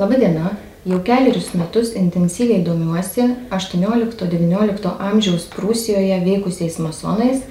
Labadiena, jau keliarius metus intensyviai domiuosi 18-19 amžiaus Prūsijoje veikusiais masonais,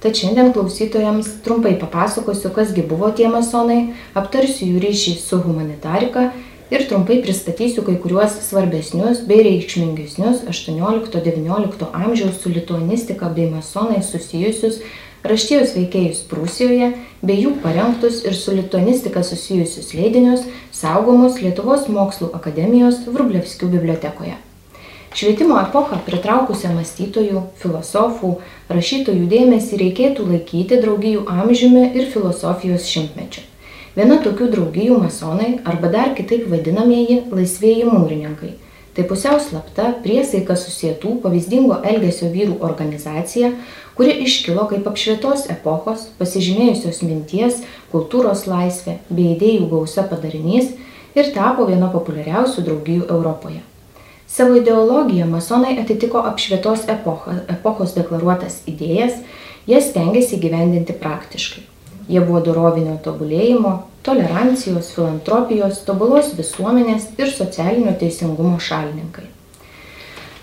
tad šiandien klausytojams trumpai papasakosiu, kasgi buvo tie masonai, aptarsiu jų ryšį su humanitarika ir trumpai pristatysiu kai kuriuos svarbesnius bei reikšmingesnius 18-19 amžiaus su lituanistika bei masonais susijusius raštijos veikėjus Prūsijoje bei jų parengtus ir su lituanistika susijusius leidinius saugomus Lietuvos mokslų akademijos Vrublevskių bibliotekoje. Švietimo epochą pritraukusią mąstytojų, filosofų, rašytojų dėmesį reikėtų laikyti draugijų amžiumi ir filosofijos šimtmečiu. Viena tokių draugijų masonai arba dar kitaip vadinamieji laisvėjai mūrininkai – Tai pusiau slapta priesaika susietų pavyzdingo elgesio vyrų organizacija, kuri iškilo kaip apšvietos epochos, pasižymėjusios minties, kultūros laisvė bei idėjų gausa padarinys ir tapo viena populiariausių draugijų Europoje. Savo ideologiją masonai atitiko apšvietos epochos, epochos deklaruotas idėjas, jas stengiasi gyvendinti praktiškai. Jie buvo dorovinio tobulėjimo, tolerancijos, filantropijos, tobulos visuomenės ir socialinio teisingumo šalininkai.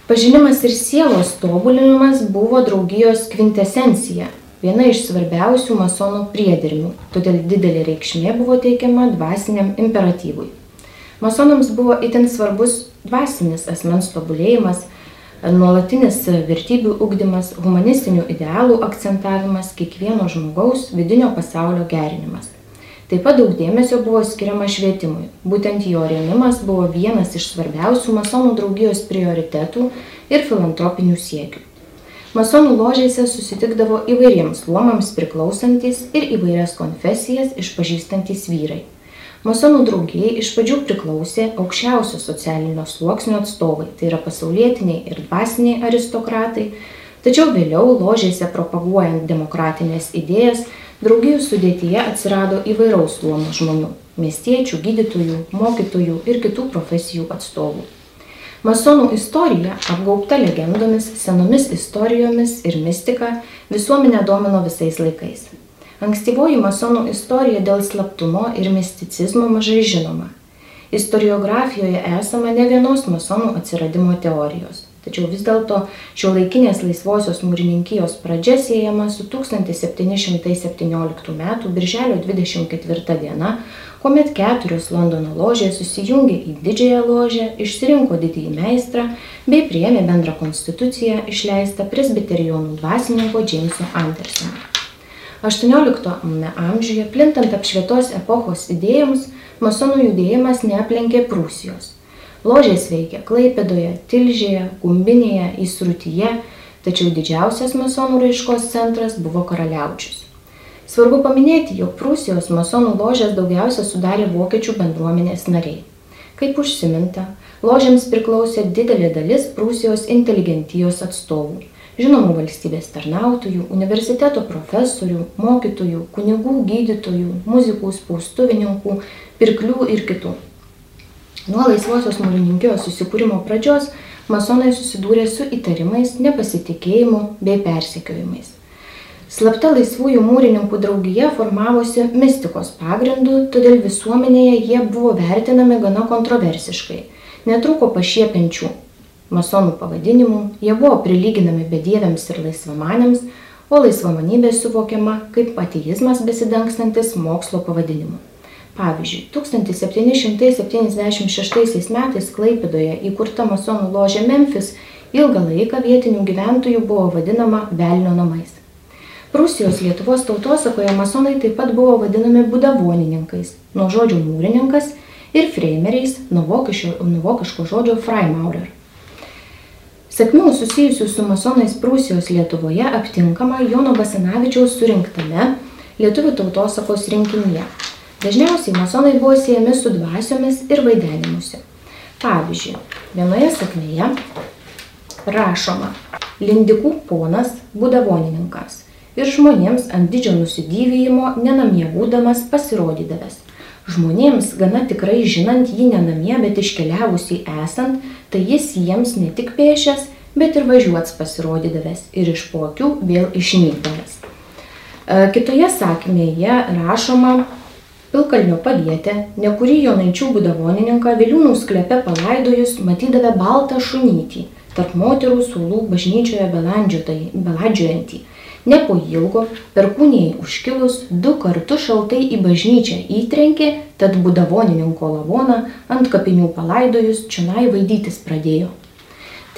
Pažinimas ir sielos tobulinimas buvo draugijos kvintesencija, viena iš svarbiausių masonų priedermių, todėl didelė reikšmė buvo teikiama dvasiniam imperatyvui. Masonams buvo itin svarbus dvasinis asmens tobulėjimas, nuolatinis vertybių ugdymas, humanistinių idealų akcentavimas, kiekvieno žmogaus vidinio pasaulio gerinimas. Taip pat daug dėmesio buvo skiriama švietimui. Būtent jo rėmimas buvo vienas iš svarbiausių masonų draugijos prioritetų ir filantropinių siekių. Masonų ložėse susitikdavo įvairiems luomams priklausantis ir įvairias konfesijas išpažįstantis vyrai. Masonų draugijai iš pradžių priklausė aukščiausio socialinio sluoksnio atstovai, tai yra pasaulietiniai ir dvasiniai aristokratai, tačiau vėliau ložėse propaguojant demokratinės idėjas, draugijų sudėtyje atsirado įvairaus luomo žmonių - miestiečių, gydytojų, mokytojų ir kitų profesijų atstovų. Masonų istorija, apgaubta legendomis, senomis istorijomis ir mistika, visuomenę domino visais laikais. Ankstyvoji masonų istorija dėl slaptumo ir misticizmo mažai žinoma. Istoriografijoje esama ne vienos masonų atsiradimo teorijos. Tačiau vis dėlto šio laikinės laisvosios mūrininkijos pradžia siejama su 1717 m. birželio 24 diena, kuomet keturios Londono ložės susijungė į didžiąją ložę, išsirinko didįjį meistrą bei priėmė bendrą konstituciją išleistą presbiterionų dvasininko Džeimso Andersono. XVIII amžiuje plintant apšvietos epochos idėjoms, masonų judėjimas neaplenkė Prūsijos. Ložės veikė Klaipėdoje, Tilžėje, Gumbinėje, Įsrutyje, tačiau didžiausias masonų raiškos centras buvo Karaliaučius. Svarbu paminėti, jog Prūsijos masonų ložės daugiausia sudarė vokiečių bendruomenės nariai. Kaip užsiminta, ložėms priklausė didelė dalis Prūsijos inteligentijos atstovų žinomų valstybės tarnautojų, universiteto profesorių, mokytojų, kunigų, gydytojų, muzikų, spaustuvininkų, pirklių ir kitų. Nuo laisvosios mūrininkijos susikūrimo pradžios masonai susidūrė su įtarimais, nepasitikėjimu bei persekiojimais. Slapta laisvųjų mūrininkų draugija formavosi mistikos pagrindu, todėl visuomenėje jie buvo vertinami gana kontroversiškai. Netruko pašiepiančių masonų pavadinimų, jie buvo prilyginami bedieviams ir laisvamanėms, o laisvamanybė suvokiama kaip ateizmas besidangstantis mokslo pavadinimu. Pavyzdžiui, 1776 metais Klaipidoje įkurta masonų ložė Memphis ilgą laiką vietinių gyventojų buvo vadinama Velnio namais. Prūsijos Lietuvos tautosakoje masonai taip pat buvo vadinami budavonininkais, nuo žodžio mūrininkas ir freimeriais, nuo vokiško žodžio freimaurer. Sekmių susijusių su masonais Prūsijos Lietuvoje aptinkama Jono Basanavičiaus surinktame Lietuvių tautosakos rinkinyje. Dažniausiai masonai buvo siejami su dvasiomis ir vaidenimuose. Pavyzdžiui, vienoje sakmėje rašoma Lindikų ponas būdavonininkas ir žmonėms ant didžio nusidyvėjimo nenamie būdamas pasirodydavęs. Žmonėms gana tikrai žinant jį nenamie, bet iškeliavusį esant, tai jis jiems ne tik pėšęs, bet ir važiuots pasirodydavęs ir iš pokių vėl išnykdavęs. E, kitoje sakmėje rašoma Pilkalnio pavietę, nekurį Jonaičių būdavonininką Viliūnų sklepe palaidojus matydavę baltą šunytį, tarp moterų sulų bažnyčioje beladžiojantį. Ne po ilgo, perkūniai užkilus, du kartus šaltai į bažnyčią įtrenkė, tad būdavonininko lavoną ant kapinių palaidojus čionai vaidytis pradėjo.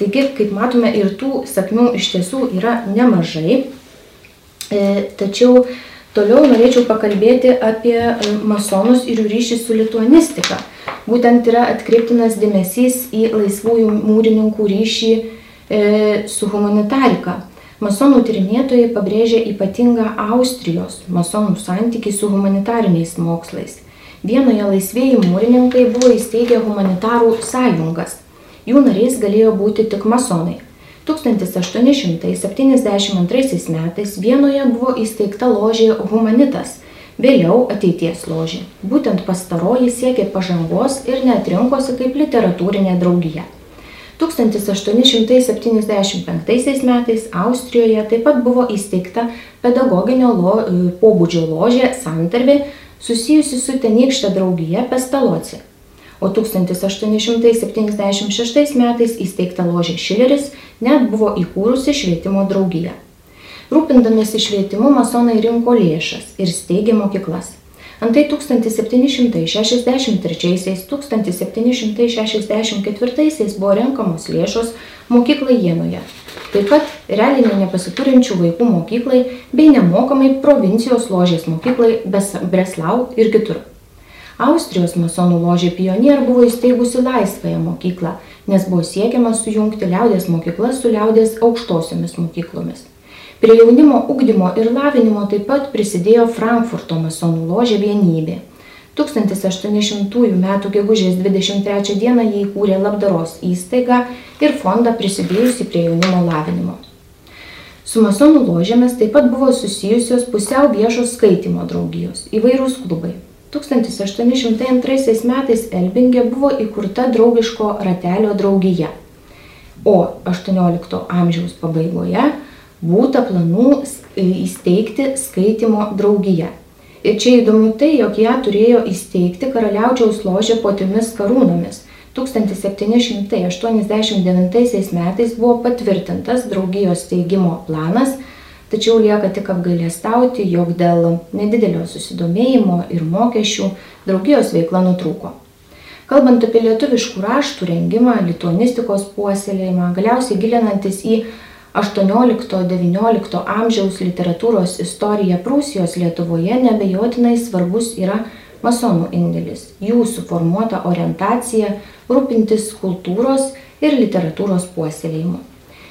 Taigi, kaip matome, ir tų sakmių iš tiesų yra nemažai, e, tačiau toliau norėčiau pakalbėti apie e, masonus ir jų ryšį su lituanistika. Būtent yra atkreiptinas dėmesys į laisvųjų mūrininkų ryšį e, su humanitarika. Masonų tyrinėtojai pabrėžia ypatingą Austrijos masonų santykį su humanitariniais mokslais. Vienoje laisvėjų mūrininkai buvo įsteigę humanitarų sąjungas. Jų nariais galėjo būti tik masonai. 1872 metais Vienoje buvo įsteigta ložė Humanitas, vėliau ateities ložė. Būtent pastaroji siekė pažangos ir netrinkosi kaip literatūrinė draugija. 1875 metais Austrijoje taip pat buvo įsteigta pedagoginio lo, pobūdžio ložė Santarvė susijusi su tenykšte draugija Pestaloci. O 1876 metais įsteigta ložė Šileris net buvo įkūrusi švietimo draugiją. Rūpindamėsi švietimu masonai rinko lėšas ir steigė mokyklas. Antai 1763-1764 buvo renkamos lėšos mokyklai Jėnoje. Taip pat realiai nepasiturinčių vaikų mokyklai bei nemokamai provincijos ložės mokyklai Breslau ir kitur. Austrijos masonų ložė pionier buvo įsteigusi laisvąją mokyklą, nes buvo siekiama sujungti liaudės mokyklas su liaudės aukštosiomis mokyklomis. Prie jaunimo ugdymo ir lavinimo taip pat prisidėjo Frankfurto masonų ložė vienybė. 1800 m. gegužės 23 d. jie įkūrė labdaros įstaigą ir fondą prisidėjusi prie jaunimo lavinimo. Su masonų ložėmis taip pat buvo susijusios pusiau viešos skaitimo draugijos, įvairūs klubai. 1802 metais Elbingė buvo įkurta draugiško ratelio draugija, o 18 amžiaus pabaigoje būta planų įsteigti skaitimo draugiją. Ir čia įdomu tai, jog ją turėjo įsteigti karaliaučiaus ložė po trimis karūnomis. 1789 metais buvo patvirtintas draugijos steigimo planas, tačiau lieka tik apgailėstauti, jog dėl nedidelio susidomėjimo ir mokesčių draugijos veikla nutrūko. Kalbant apie lietuviškų raštų rengimą, lituanistikos puoselėjimą, galiausiai gilinantis į 18-19 amžiaus literatūros istorija Prūsijos Lietuvoje nebejotinai svarbus yra masonų indėlis, jų suformuota orientacija rūpintis kultūros ir literatūros puoselėjimu.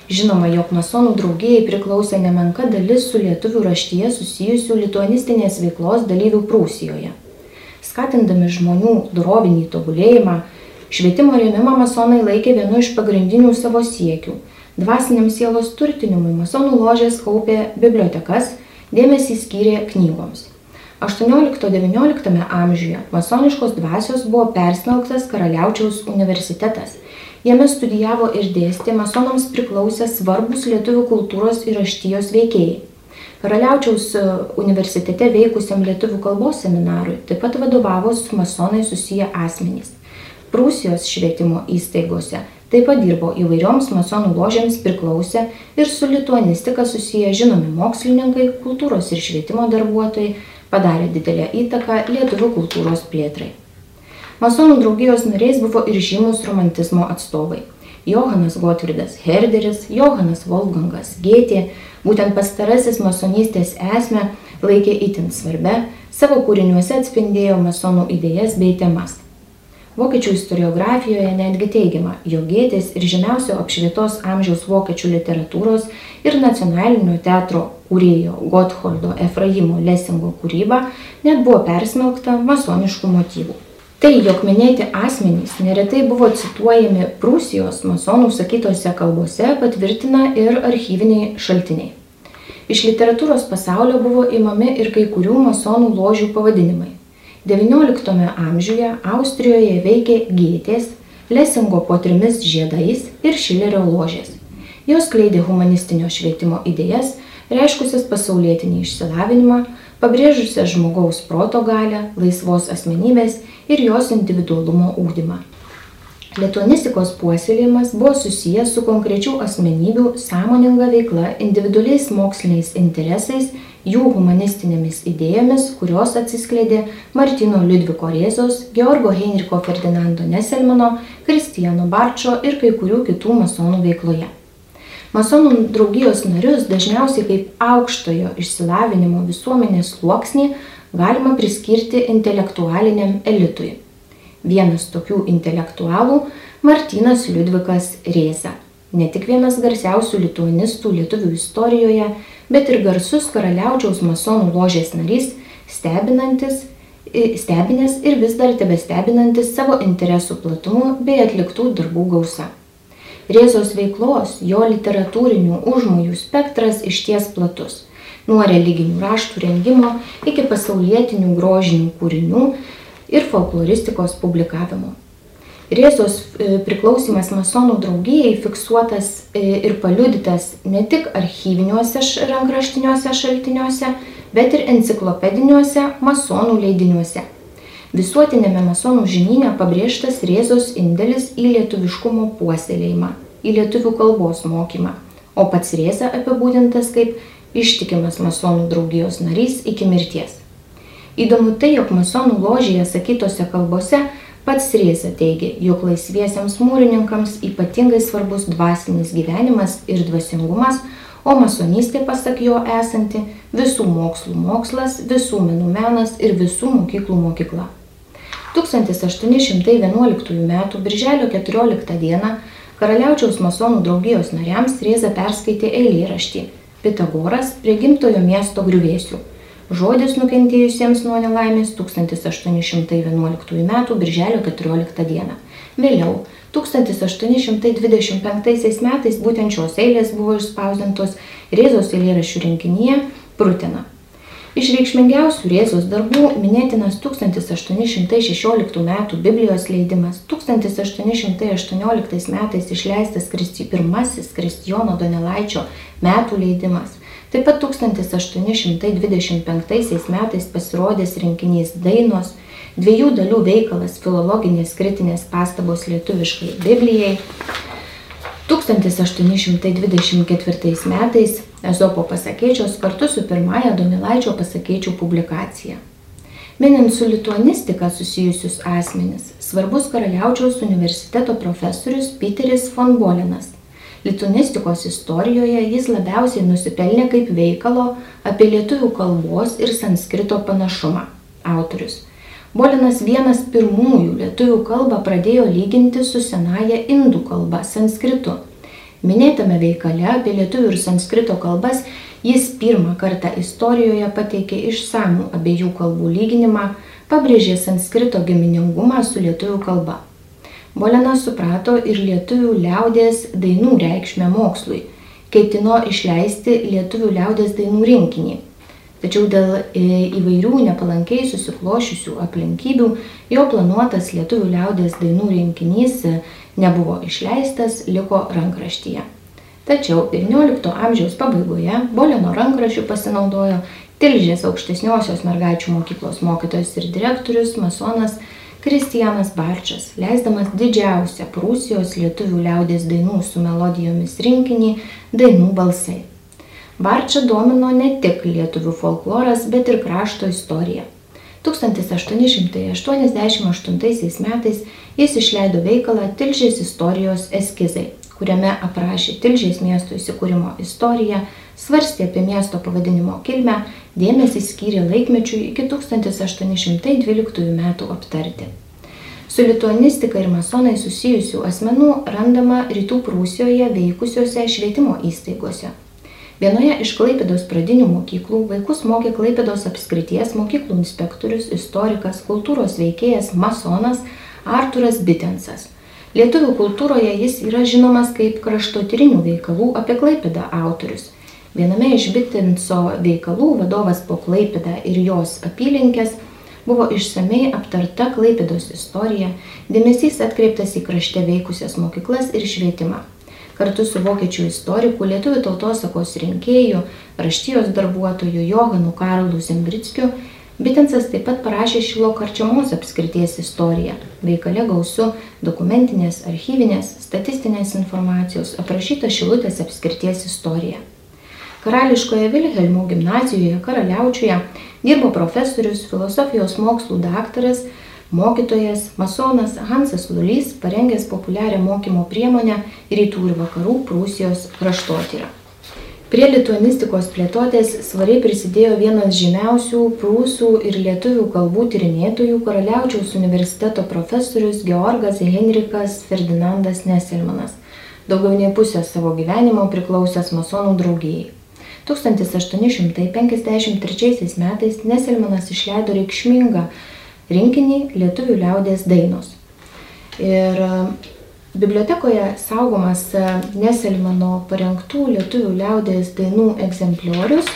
Žinoma, jog masonų draugijai priklausė nemenka dalis su lietuvių raštyje susijusių lituanistinės veiklos dalyvių Prūsijoje. Skatindami žmonių dorovinį tobulėjimą, švietimo rėmimą masonai laikė vienu iš pagrindinių savo siekių Dvasiniam sielos turtinimui masonų ložės kaupė bibliotekas, dėmesį skyrė knygoms. 18-19 amžiuje masoniškos dvasios buvo persmelktas Karaliaučiaus universitetas. Jame studijavo ir dėstė masonams priklausę svarbus lietuvių kultūros ir raštijos veikėjai. Karaliaučiaus e, universitete veikusiam lietuvių kalbos seminarui taip pat vadovavo su masonai susiję asmenys. Prūsijos švietimo įstaigose Taip pat dirbo įvairioms masonų ložėms priklausę ir su lituanistika susiję žinomi mokslininkai, kultūros ir švietimo darbuotojai, padarė didelę įtaką lietuvių kultūros plėtrai. Masonų draugijos nariais buvo ir žymus romantizmo atstovai. Johanas Gotvirdas Herderis, Johanas Wolfgangas Gėtė, būtent pastarasis masonystės esmę laikė itin svarbia, savo kūriniuose atspindėjo masonų idėjas bei temas. Vokiečių istoriografijoje netgi teigiama, jog Gėtės ir žymiausio apšvietos amžiaus vokiečių literatūros ir nacionalinio teatro kūrėjo Gottholdo Efraimo Lesingo kūryba net buvo persmelkta masoniškų motyvų. Tai, jog minėti asmenys neretai buvo cituojami Prūsijos masonų sakytose kalbose, patvirtina ir archyviniai šaltiniai. Iš literatūros pasaulio buvo imami ir kai kurių masonų ložių pavadinimai. XIX amžiuje Austrijoje veikė Gėtės, Lesingo po trimis žiedais ir Šilerio ložės. Jos kleidė humanistinio švietimo idėjas, reiškusias pasaulietinį išsilavinimą, pabrėžusias žmogaus proto galę, laisvos asmenybės ir jos individualumo ūkdymą. Lietuanistikos puoselėjimas buvo susijęs su konkrečių asmenybių sąmoninga veikla, individualiais moksliniais interesais, jų humanistinėmis idėjomis, kurios atsiskleidė Martino Liudviko Rėzos, Georgo Heinricho Ferdinando Neselmano, Kristijano Barčo ir kai kurių kitų masonų veikloje. Masonų draugijos narius dažniausiai kaip aukštojo išsilavinimo visuomenės sluoksnį galima priskirti intelektualiniam elitui. Vienas tokių intelektualų - Martinas Liudvikas Rėza. Ne tik vienas garsiausių lituanistų lietuvių istorijoje, bet ir garsus karaliaučiaus masonų ložės narys, stebinantis, stebinės ir vis dar tebestebinantis savo interesų platumu bei atliktų darbų gausa. Rėzos veiklos, jo literatūrinių užmojų spektras išties platus - nuo religinių raštų rengimo iki pasaulietinių grožinių kūrinių, ir folkloristikos publikavimo. Rėzos e, priklausimas masonų draugijai fiksuotas e, ir paliudytas ne tik archyviniuose rankraštiniuose šaltiniuose, bet ir enciklopediniuose masonų leidiniuose. Visuotinėme masonų žinyne pabrėžtas Rėzos indėlis į lietuviškumo puoselėjimą, į lietuvių kalbos mokymą, o pats Rėza apibūdintas kaip ištikimas masonų draugijos narys iki mirties. Įdomu tai, jog masonų ložėje sakytose kalbose pats Rėza teigia, jog laisviesiams mūrininkams ypatingai svarbus dvasinis gyvenimas ir dvasingumas, o masonystė pasak jo esanti visų mokslų mokslas, visų menų menas ir visų mokyklų mokykla. 1811 m. birželio 14 d. Karaliaučiaus masonų draugijos nariams Rėza perskaitė eilėraštį Pitagoras prie gimtojo miesto griuvėsių Žodis nukentėjusiems nuo nelaimės 1811 m. birželio 14 d. Vėliau 1825 metais būtent šios eilės buvo išspausdintos Rėzos eilėraščių rinkinyje Prutena. Iš reikšmingiausių Rėzos darbų minėtinas 1816 m. Biblijos leidimas, 1818 metais išleistas Kristi, pirmasis Kristijono Donelaičio metų leidimas, Taip pat 1825 metais pasirodęs rinkinys Dainos, dviejų dalių veikalas filologinės kritinės pastabos lietuviškai Biblijai. 1824 metais Ezopo pasakėčios kartu su pirmąja Donelaičio pasakėčių publikacija. Minint su lituanistika susijusius asmenis, svarbus Karaliaučiaus universiteto profesorius Piteris von Bolenas Lituanistikos istorijoje jis labiausiai nusipelnė kaip veikalo apie lietuvių kalbos ir sanskrito panašumą. Autorius. Bolinas vienas pirmųjų lietuvių kalbą pradėjo lyginti su senaja indų kalba sanskritu. Minėtame veikale apie lietuvių ir sanskrito kalbas jis pirmą kartą istorijoje pateikė išsamų abiejų kalbų lyginimą, pabrėžė sanskrito giminingumą su lietuvių kalba. Bolenas suprato ir lietuvių liaudės dainų reikšmę mokslui, ketino išleisti lietuvių liaudės dainų rinkinį. Tačiau dėl e, įvairių nepalankiai susiklošiusių aplinkybių jo planuotas lietuvių liaudės dainų rinkinys nebuvo išleistas, liko rankraštyje. Tačiau XIX amžiaus pabaigoje Boleno rankraščių pasinaudojo Tilžės aukštesniosios mergaičių mokyklos mokytojas ir direktorius masonas Kristijanas Barčias, leisdamas didžiausią Prūsijos lietuvių liaudės dainų su melodijomis rinkinį Dainų balsai. Barčia domino ne tik lietuvių folkloras, bet ir krašto istorija. 1888 metais jis išleido veikalą Tilžės istorijos eskizai, kuriame aprašė Tilžės miesto įsikūrimo istoriją, svarstė apie miesto pavadinimo kilmę, dėmesį skyrė laikmečiui iki 1812 metų aptarti. Su lituanistika ir masonai susijusių asmenų randama rytų Prūsijoje veikusiuose švietimo įstaigose. Vienoje iš Klaipėdos pradinių mokyklų vaikus mokė Klaipėdos apskrities mokyklų inspektorius, istorikas, kultūros veikėjas, masonas Arturas Bitensas. Lietuvių kultūroje jis yra žinomas kaip kraštotyrinių veikalų apie Klaipėdą autorius. Viename iš Bitinso veikalų vadovas po Klaipidą ir jos apylinkės buvo išsamei aptarta Klaipidos istorija, dėmesys atkreiptas į krašte veikusias mokyklas ir švietimą. Kartu su vokiečių istoriku, lietuvių tautosakos rinkėju, raštijos darbuotoju Johanu Karlu Zembrickiu, Bitensas taip pat parašė Šilo karčiamos apskrities istoriją. Veikale gausu dokumentinės, archyvinės, statistinės informacijos aprašyta Šilutės apskrities istorija. Karališkoje Vilhelmų gimnazijoje Karaliaučiuje dirbo profesorius, filosofijos mokslų daktaras, mokytojas, masonas Hansas Lulys, parengęs populiarią mokymo priemonę rytų ir vakarų Prūsijos kraštotyrą. Prie lituanistikos plėtotės svariai prisidėjo vienas žymiausių prūsų ir lietuvių kalbų tyrinėtojų Karaliaučiaus universiteto profesorius Georgas Henrikas Ferdinandas Neselmanas, daugiau nei pusę savo gyvenimo priklausęs masonų draugijai. 1853 metais Neselmanas išleido reikšmingą rinkinį Lietuvių liaudės dainos. Ir Bibliotekoje saugomas e, Neselmano parengtų lietuvių liaudės dainų egzempliorius,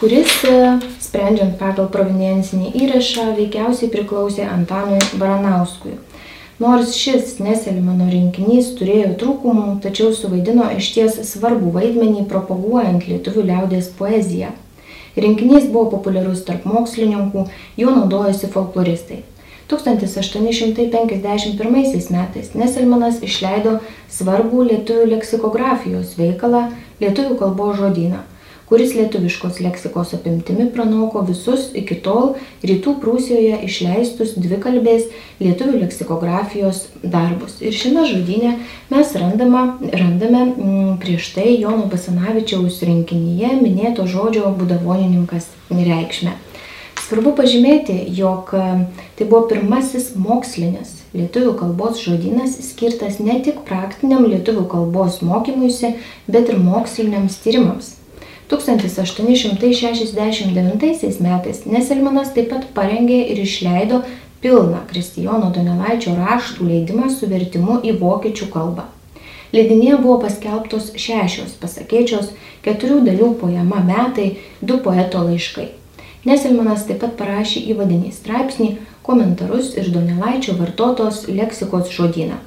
kuris, e, sprendžiant pagal proveniencinį įrašą, veikiausiai priklausė Antanui Baranauskui. Nors šis Neselmano rinkinys turėjo trūkumų, tačiau suvaidino išties svarbų vaidmenį propaguojant lietuvių liaudės poeziją. Rinkinys buvo populiarus tarp mokslininkų, juo naudojosi folkloristai. 1851 metais Neselmanas išleido svarbų lietuvių leksikografijos veikalą Lietuvių kalbos žodyną, kuris lietuviškos leksikos apimtimi pranoko visus iki tol rytų Prūsijoje išleistus dvikalbės lietuvių leksikografijos darbus. Ir šiame žodynė mes randama, randame m, mm, prieš tai Jono Basanavičiaus rinkinyje minėto žodžio būdavonininkas reikšmę. Svarbu pažymėti, jog e, tai buvo pirmasis mokslinis lietuvių kalbos žodynas skirtas ne tik praktiniam lietuvių kalbos mokymuisi, bet ir moksliniams tyrimams. 1869 metais Neselmanas taip pat parengė ir išleido pilną Kristijono Donelaičio raštų leidimą su vertimu į vokiečių kalbą. Leidinėje buvo paskelbtos šešios pasakėčios, keturių dalių poema metai, du poeto laiškai. Neselmanas taip pat parašė įvadinį straipsnį, komentarus ir Donelaičio vartotos leksikos žodyną.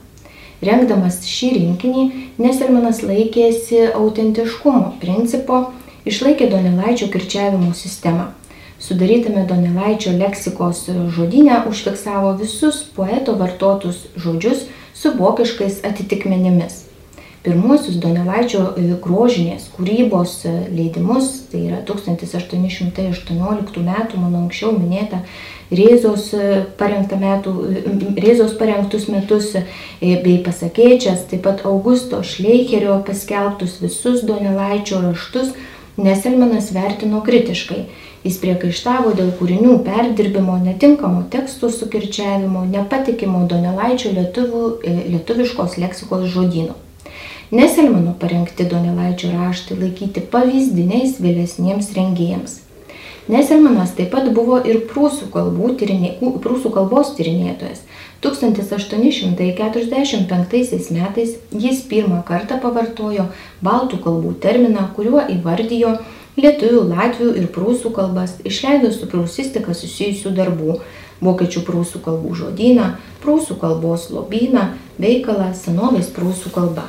Rengdamas šį rinkinį, Neselmanas laikėsi autentiškumo principo, išlaikė Donelaičio kirčiavimo sistemą. Sudarytame Donelaičio leksikos žodynę užfiksavo visus poeto vartotus žodžius su vokiškais atitikmenimis pirmuosius Donelaičio e, grožinės kūrybos e, leidimus, tai yra 1818 metų, mano anksčiau minėta, Rėzos, e, metų, Rėzos parengtus metus bei pasakėčias, taip pat Augusto Šleicherio paskelbtus visus Donelaičio raštus, Neselmanas vertino kritiškai. Jis priekaištavo dėl kūrinių perdirbimo, netinkamo tekstų sukirčiavimo, nepatikimo Donelaičio lietuvių, lietuviškos leksikos žodynų. Neselmano parengti Donelaičio raštai laikyti pavyzdiniais vėlesniems rengėjams. Neselmanas taip pat buvo ir prūsų, tyrinė, prūsų kalbos tyrinėtojas. 1845 metais jis pirmą kartą pavartojo baltų kalbų terminą, kuriuo įvardijo lietuvių, latvių ir prūsų kalbas, išleido su prūsistika susijusių darbų vokiečių prūsų kalbų žodyną, prūsų kalbos lobyną, veikalą senovės prūsų kalba.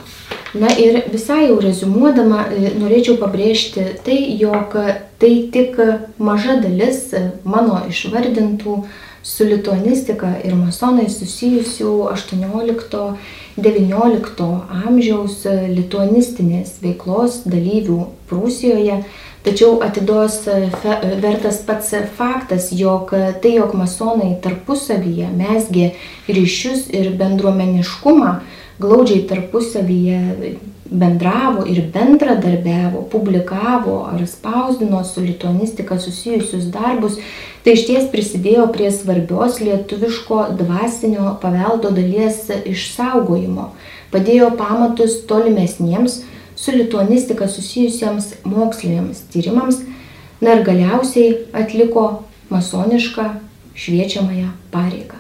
Na ir visai jau rezumuodama, e, norėčiau pabrėžti tai, jog tai tik maža dalis mano išvardintų su lituanistika ir masonais susijusių 18-19 amžiaus lituanistinės veiklos dalyvių Prūsijoje. Tačiau atidos vertas pats faktas, jog tai, jog masonai tarpusavyje mesgė ryšius ir bendruomeniškumą, glaudžiai tarpusavyje bendravo ir bendradarbiavo, publikavo ar spausdino su lituanistika susijusius darbus, tai iš ties prisidėjo prie svarbios lietuviško dvasinio paveldo dalies išsaugojimo, padėjo pamatus tolimesniems su lituanistika susijusiems moksliniams tyrimams, na ir galiausiai atliko masonišką šviečiamąją pareigą.